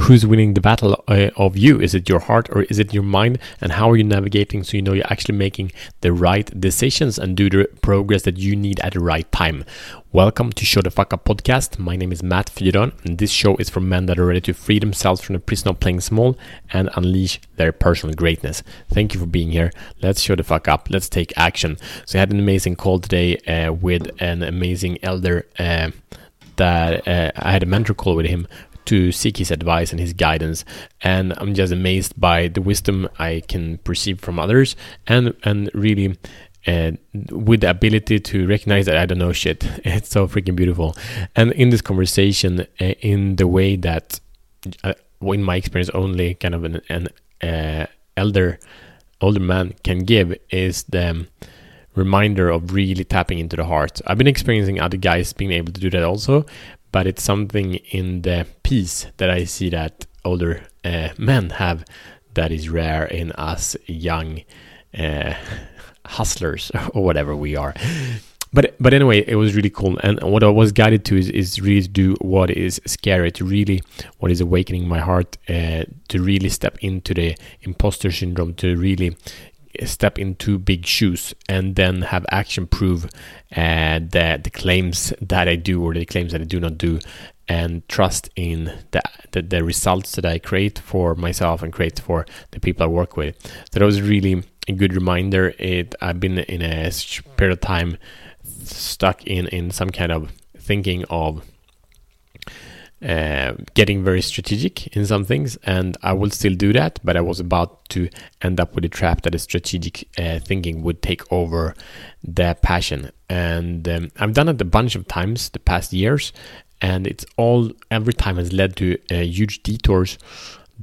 who's winning the battle uh, of you? Is it your heart or is it your mind? And how are you navigating so you know you're actually making the right decisions and do the progress that you need at the right time? Welcome to Show the Fuck Up podcast. My name is Matt Fyron, and this show is for men that are ready to free themselves from the prison of playing small and unleash their personal greatness. Thank you for being here. Let's show the fuck up. Let's take action. So I had an amazing call today uh, with an amazing elder. Uh, that uh, I had a mentor call with him to seek his advice and his guidance and i'm just amazed by the wisdom i can perceive from others and and really uh, with the ability to recognize that I don't know shit. It's so freaking beautiful. And in this conversation, uh, in the way that, uh, in my experience, only kind of an, an uh, elder, older man can give is the reminder of really tapping into the heart. I've been experiencing other guys being able to do that also, but it's something in the piece that I see that older uh, men have that is rare in us young uh, hustlers or whatever we are. But but anyway, it was really cool, and what I was guided to is, is really to do what is scary, to really what is awakening my heart, uh, to really step into the imposter syndrome, to really step into big shoes and then have action prove uh, the, the claims that I do or the claims that I do not do and trust in the, the, the results that I create for myself and create for the people I work with. So that was really a good reminder. It I've been in a period of time stuck in in some kind of thinking of uh, getting very strategic in some things, and I will still do that. But I was about to end up with a trap that a strategic uh, thinking would take over the passion, and um, I've done it a bunch of times the past years, and it's all every time has led to uh, huge detours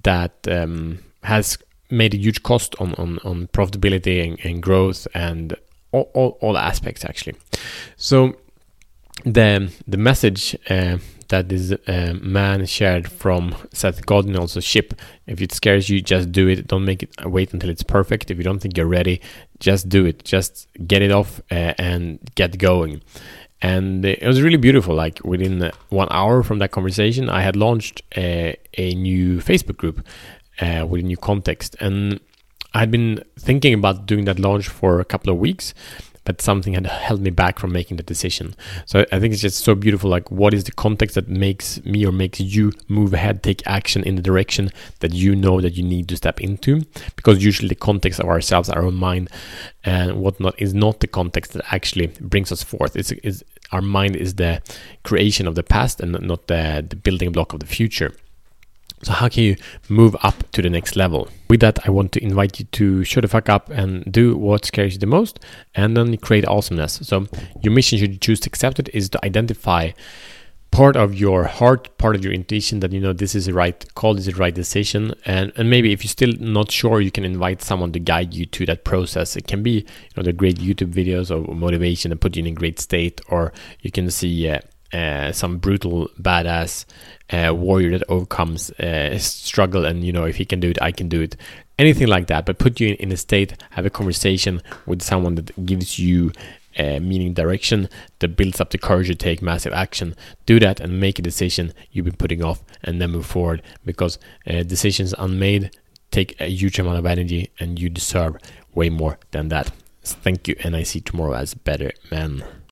that um, has made a huge cost on on, on profitability and, and growth and all, all, all aspects actually. So the the message uh, that this uh, man shared from Seth Godin also ship. If it scares you, just do it. Don't make it wait until it's perfect. If you don't think you're ready, just do it. Just get it off uh, and get going. And it was really beautiful. Like within one hour from that conversation, I had launched a, a new Facebook group uh, with a new context, and I had been thinking about doing that launch for a couple of weeks but something had held me back from making the decision. So I think it's just so beautiful. Like, what is the context that makes me or makes you move ahead, take action in the direction that you know that you need to step into? Because usually the context of ourselves, our own mind, and whatnot is not the context that actually brings us forth. It's, it's our mind is the creation of the past and not the, the building block of the future. So how can you move up to the next level? With that, I want to invite you to show the fuck up and do what scares you the most and then create awesomeness. So your mission, should you choose to accept it, is to identify part of your heart, part of your intuition that you know this is the right call, this is the right decision. And and maybe if you're still not sure, you can invite someone to guide you to that process. It can be you know the great YouTube videos or motivation that put you in a great state, or you can see uh, uh, some brutal badass uh, warrior that overcomes uh, struggle and you know if he can do it i can do it. Anything like that. But put you in, in a state have a conversation with someone that gives you uh, meaning direction that builds up the courage to take massive action. Do that and make a decision you've been putting off and then move forward. Because uh, decisions unmade take a huge amount of energy and you deserve way more than that. Thank you and i see tomorrow as better men